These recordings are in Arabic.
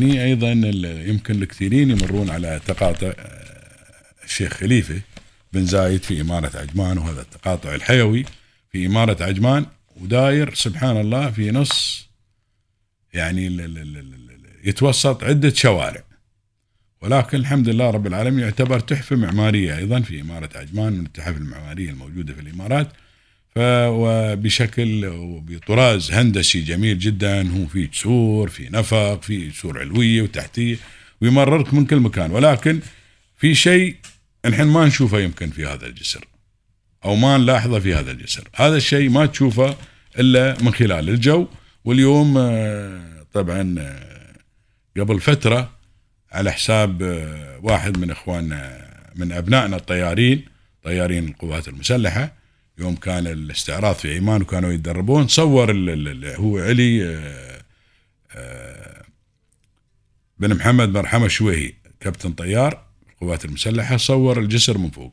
أيضا يمكن الكثيرين يمرون على تقاطع الشيخ خليفة بن زايد في إمارة عجمان وهذا التقاطع الحيوي في إمارة عجمان وداير سبحان الله في نص يعني يتوسط عدة شوارع. ولكن الحمد لله رب العالمين يعتبر تحفة معمارية أيضا في إمارة عجمان من التحف المعمارية الموجودة في الإمارات. وبشكل وبطراز هندسي جميل جدا. هو في جسور في نفق في جسور علوية وتحتية. ويمررك من كل مكان. ولكن في شيء الحين ما نشوفه يمكن في هذا الجسر أو ما نلاحظه في هذا الجسر. هذا الشيء ما تشوفه إلا من خلال الجو. واليوم آه، طبعا آه، قبل فترة على حساب آه، واحد من إخواننا من أبنائنا الطيارين طيارين القوات المسلحة يوم كان الاستعراض في عمان وكانوا يتدربون صور هو علي بن محمد مرحمه شويهي كابتن طيار القوات المسلحة صور الجسر من فوق.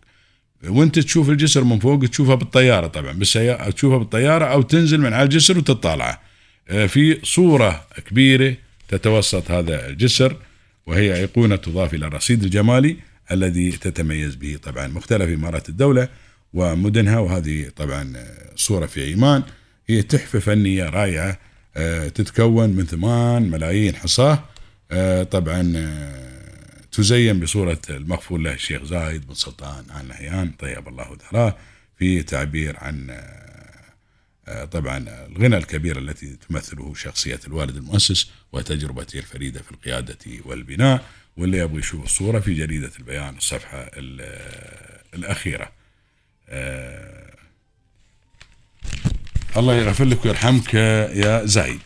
وانت تشوف الجسر من فوق تشوفها بالطيارة طبعا بالسيارة تشوفها بالطيارة أو تنزل من على الجسر وتطالعه. آه، في صورة كبيرة تتوسط هذا الجسر وهي ايقونه تضاف إلى الرصيد الجمالي الذي تتميز به طبعا مختلف إمارات الدولة. ومدنها وهذه طبعا صورة في عمان هي تحفة فنية رائعة آه، تتكون من ثمان ملايين حصاه آه، طبعا تزين بصورة المغفور له الشيخ زايد بن سلطان آل نهيان طيب الله ثراه في تعبير عن آه، طبعا الغنى الكبير التي تمثله شخصية الوالد المؤسس وتجربته الفريدة في القيادة والبناء واللي يبغى يشوف الصورة في جريدة البيان الصفحة الأخيرة. آه، الله يغفر لك ويرحمك يا زايد.